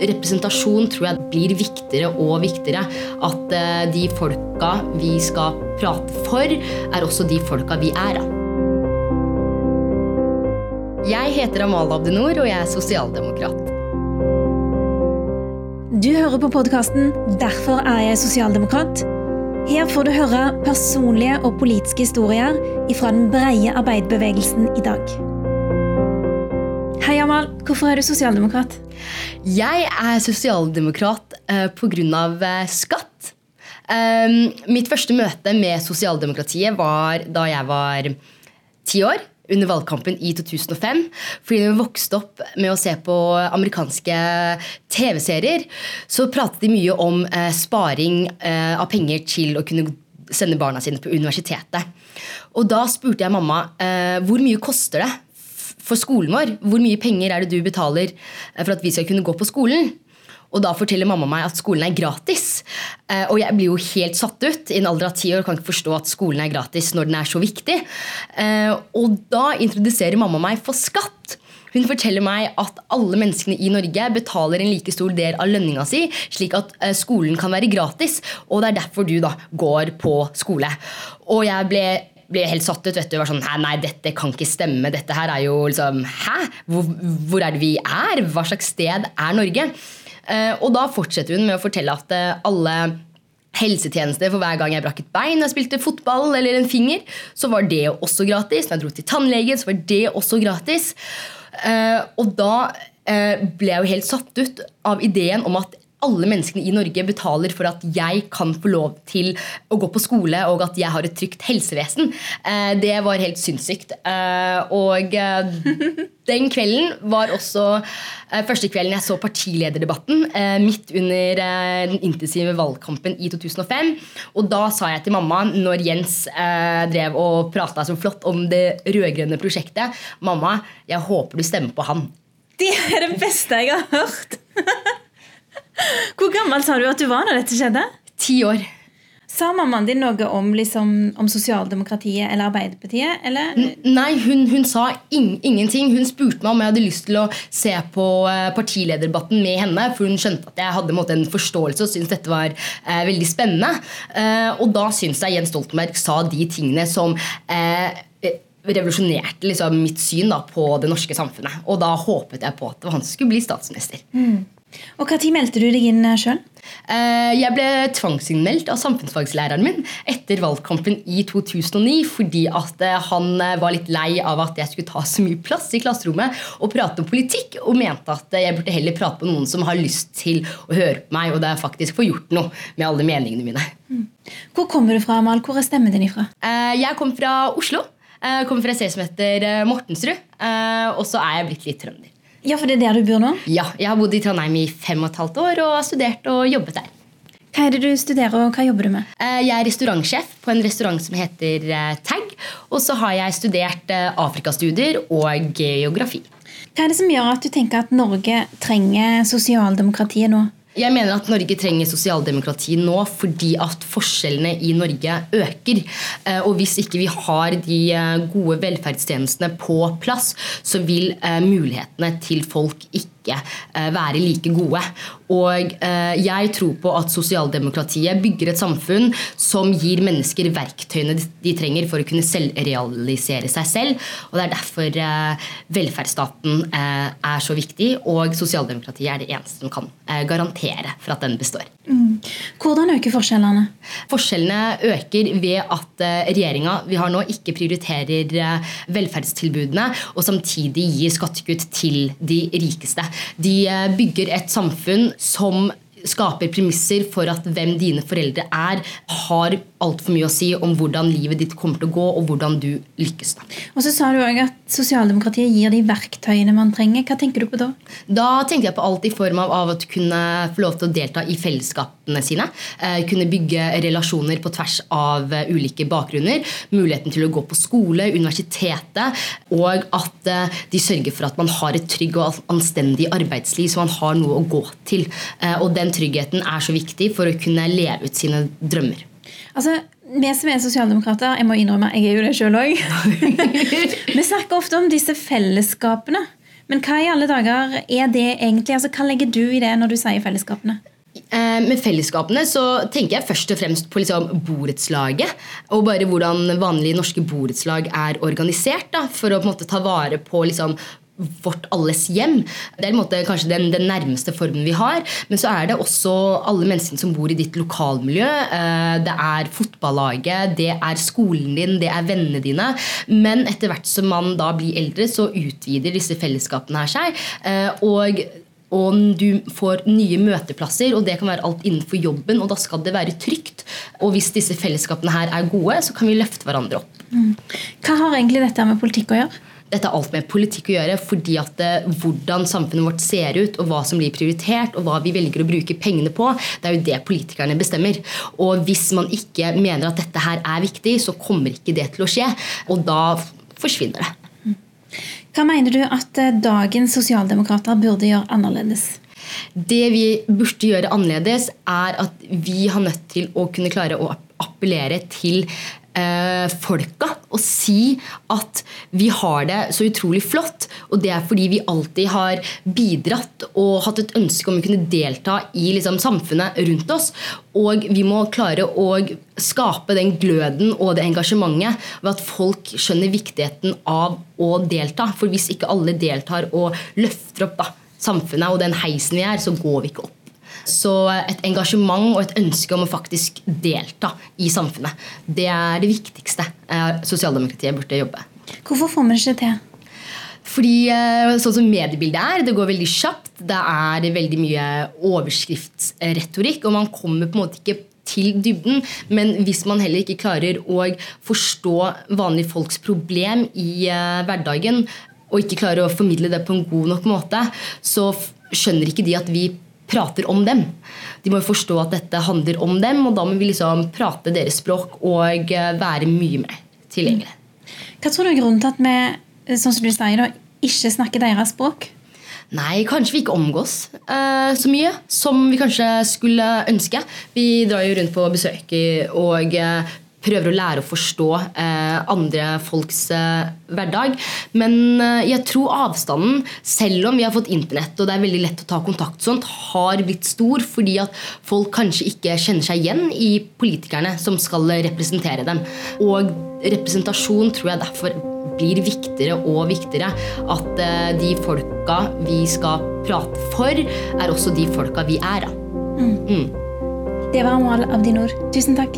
representasjon tror jeg blir viktigere og viktigere. At eh, de folka vi skal prate for, er også de folka vi er. Jeg heter Amal Abdinor, og jeg er sosialdemokrat. Du hører på podkasten 'Derfor er jeg sosialdemokrat'. Her får du høre personlige og politiske historier fra den breie arbeiderbevegelsen i dag. Hei, Amal. Hvorfor er du sosialdemokrat? Jeg er sosialdemokrat uh, pga. skatt. Um, mitt første møte med sosialdemokratiet var da jeg var ti år under valgkampen i 2005. Fordi vi vokste opp med å se på amerikanske TV-serier, så pratet de mye om eh, sparing eh, av penger til å kunne sende barna sine på universitetet. Og da spurte jeg mamma eh, hvor mye koster det for skolen vår. Hvor mye penger er det du betaler eh, for at vi skal kunne gå på skolen? Og da forteller mamma meg at skolen er gratis. Eh, og jeg blir jo helt satt ut. I en alder av ti år kan ikke forstå at skolen er gratis når den er så viktig. Eh, og da introduserer mamma meg for skatt. Hun forteller meg at alle menneskene i Norge betaler en like stor del av lønninga si, slik at skolen kan være gratis. Og det er derfor du da går på skole. Og jeg ble ble helt satt ut. vet du, var sånn, Nei, dette kan ikke stemme. Dette her er jo liksom Hæ? Hvor, hvor er det vi er? Hva slags sted er Norge? Eh, og da fortsetter hun med å fortelle at eh, alle helsetjenester for hver gang jeg brakk et bein, jeg spilte fotball eller en finger, så var det også gratis. Når jeg dro til tannlegen, så var det også gratis. Eh, og da ble jeg jo helt satt ut av ideen om at alle menneskene i Norge betaler for at jeg kan få lov til å gå på skole, og at jeg har et trygt helsevesen. Eh, det var helt sinnssykt. Eh, og eh, den kvelden var også første kvelden jeg så partilederdebatten midt under den intensive valgkampen i 2005. Og da sa jeg til mamma, når Jens drev og prata så flott om det rød-grønne prosjektet Mamma, jeg håper du stemmer på han. Det er det beste jeg har hørt! Hvor gammel sa du at du var når dette skjedde? Ti år. Sa mammaen din noe om, liksom, om sosialdemokratiet eller Arbeiderpartiet? Eller? Nei, hun, hun sa in ingenting. Hun spurte meg om jeg hadde lyst til å se på uh, partilederdebatten med henne. For hun skjønte at jeg hadde måte, en forståelse og syntes dette var eh, veldig spennende. Eh, og da syns jeg Jens Stoltenberg sa de tingene som revolusjonerte liksom, mitt syn da, på det norske samfunnet. Og da håpet jeg på at han skulle bli statsminister. Mm. Og Når meldte du deg inn eh, sjøl? Eh, jeg ble tvangsinnmeldt av samfunnsfagslæreren min etter valgkampen i 2009 fordi at eh, han var litt lei av at jeg skulle ta så mye plass i klasserommet og prate om politikk, og mente at jeg burde heller prate med noen som har lyst til å høre på meg, og det er faktisk få gjort noe med alle meningene mine. Mm. Hvor kommer du fra, Amal? Hvor er stemmen din ifra? Jeg kommer fra Oslo. Jeg kommer fra et sted som heter Mortensrud. Og så er jeg blitt litt trønder. Ja, for det er der du bor nå? Ja, jeg har bodd i Trondheim i fem og et halvt år og har studert og jobbet der. Hva er det du studerer, og hva jobber du med? Eh, jeg er restaurantsjef på en restaurant som heter eh, Tag. Og så har jeg studert eh, afrikastudier og geografi. Hva er det som gjør at du tenker at Norge trenger sosialdemokratiet nå? Jeg mener at Norge trenger sosialdemokrati nå fordi at forskjellene i Norge øker. Eh, og hvis ikke vi har de eh, gode velferdstjenestene på plass, så vil eh, mulighetene til folk ikke være like gode. Og jeg tror på at sosialdemokratiet bygger et samfunn som gir mennesker verktøyene de trenger for å kunne selvrealisere seg selv. Og det er derfor velferdsstaten er så viktig, og sosialdemokratiet er det eneste som kan garantere for at den består. Mm. Hvordan øker forskjellene? Forskjellene øker ved at eh, regjeringa vi har nå ikke prioriterer eh, velferdstilbudene og samtidig gir skattekutt til de rikeste. De eh, bygger et samfunn som skaper premisser for at hvem dine foreldre er, har altfor mye å si om hvordan livet ditt kommer til å gå, og hvordan du lykkes. Da. Og så sa du òg at sosialdemokratiet gir de verktøyene man trenger. Hva tenker du på da? Da tenkte jeg på alt i form av, av å kunne få lov til å delta i fellesskapene sine. Eh, kunne bygge relasjoner på tvers av uh, ulike bakgrunner. Muligheten til å gå på skole, universitetet, og at uh, de sørger for at man har et trygg og anstendig arbeidsliv, så man har noe å gå til. Uh, og den tryggheten er så viktig for å kunne leve ut sine drømmer. Altså, Vi som er sosialdemokrater, jeg må innrømme, jeg er jo det sjøl òg. vi snakker ofte om disse fellesskapene. Men hva i alle dager er det egentlig? Altså, hva legger du i det når du sier fellesskapene? Eh, med fellesskapene så tenker jeg først og fremst på liksom borettslaget. Og bare hvordan vanlige norske borettslag er organisert. Da, for å på en måte ta vare på liksom vårt alles hjem. Det er måte, kanskje den, den, nærmeste formen vi har. Men så er det også alle menneskene som bor i ditt lokalmiljø. Eh, det er fotballaget, det er skolen din, det er vennene dine. Men etter hvert som man da blir eldre, så utvider disse fellesskapene her seg. Eh, og og du får nye møteplasser, og det kan være alt innenfor jobben. Og da skal det være trygt. Og hvis disse fellesskapene her er gode, så kan vi løfte hverandre opp. Mm. Hva har egentlig dette med politikk å gjøre? Dette har alt med politikk å gjøre, fordi at det, eh, hvordan samfunnet vårt ser ut, og hva som blir prioritert, og hva vi velger å bruke pengene på, det er jo det politikerne bestemmer. Og hvis man ikke mener at dette her er viktig, så kommer ikke det til å skje. Og da forsvinner det. Hva mener du at eh, dagens sosialdemokrater burde gjøre annerledes? Det vi burde gjøre annerledes, er at vi har nødt til å kunne klare å appellere til eh, folka og si at vi har det så utrolig flott. Og det er fordi vi alltid har bidratt og hatt et ønske om å kunne delta i liksom, samfunnet rundt oss. Og vi må klare å skape den gløden og det engasjementet ved at folk skjønner viktigheten av å delta. For hvis ikke alle deltar og løfter opp da, samfunnet og den heisen vi er, så går vi ikke opp. Så et engasjement og et ønske om å faktisk delta i samfunnet, det er det viktigste eh, sosialdemokratiet burde jobbe. Hvorfor får vi det ikke til? Fordi eh, sånn som mediebildet er, det går veldig kjapt. Det er veldig mye overskriftsretorikk, og man kommer på en måte ikke til dybden. Men hvis man heller ikke klarer å forstå vanlige folks problem i uh, hverdagen, og ikke klarer å formidle det på en god nok måte, så skjønner ikke de at vi prater om dem. De må jo forstå at dette handler om dem, og da må vi liksom prate deres språk og eh, være mye mer tilgjengelig. Hva tror du er grunnen til at vi sånn som du sier, da, ikke snakker deres språk? Nei, kanskje vi ikke omgås uh, så mye som vi kanskje skulle ønske. Vi drar jo rundt på besøk og uh, prøver å lære å forstå eh, andre folks eh, hverdag. Men eh, jeg tror avstanden, selv om vi har fått internett og det er veldig lett å ta kontakt, sånt, har blitt stor fordi at folk kanskje ikke kjenner seg igjen i politikerne som skal representere dem. Og representasjon tror jeg derfor blir viktigere og viktigere. At de folka vi skal prate for, er også de folka vi er. Mm. Mm. Det var Amal Abdinor. Tusen takk.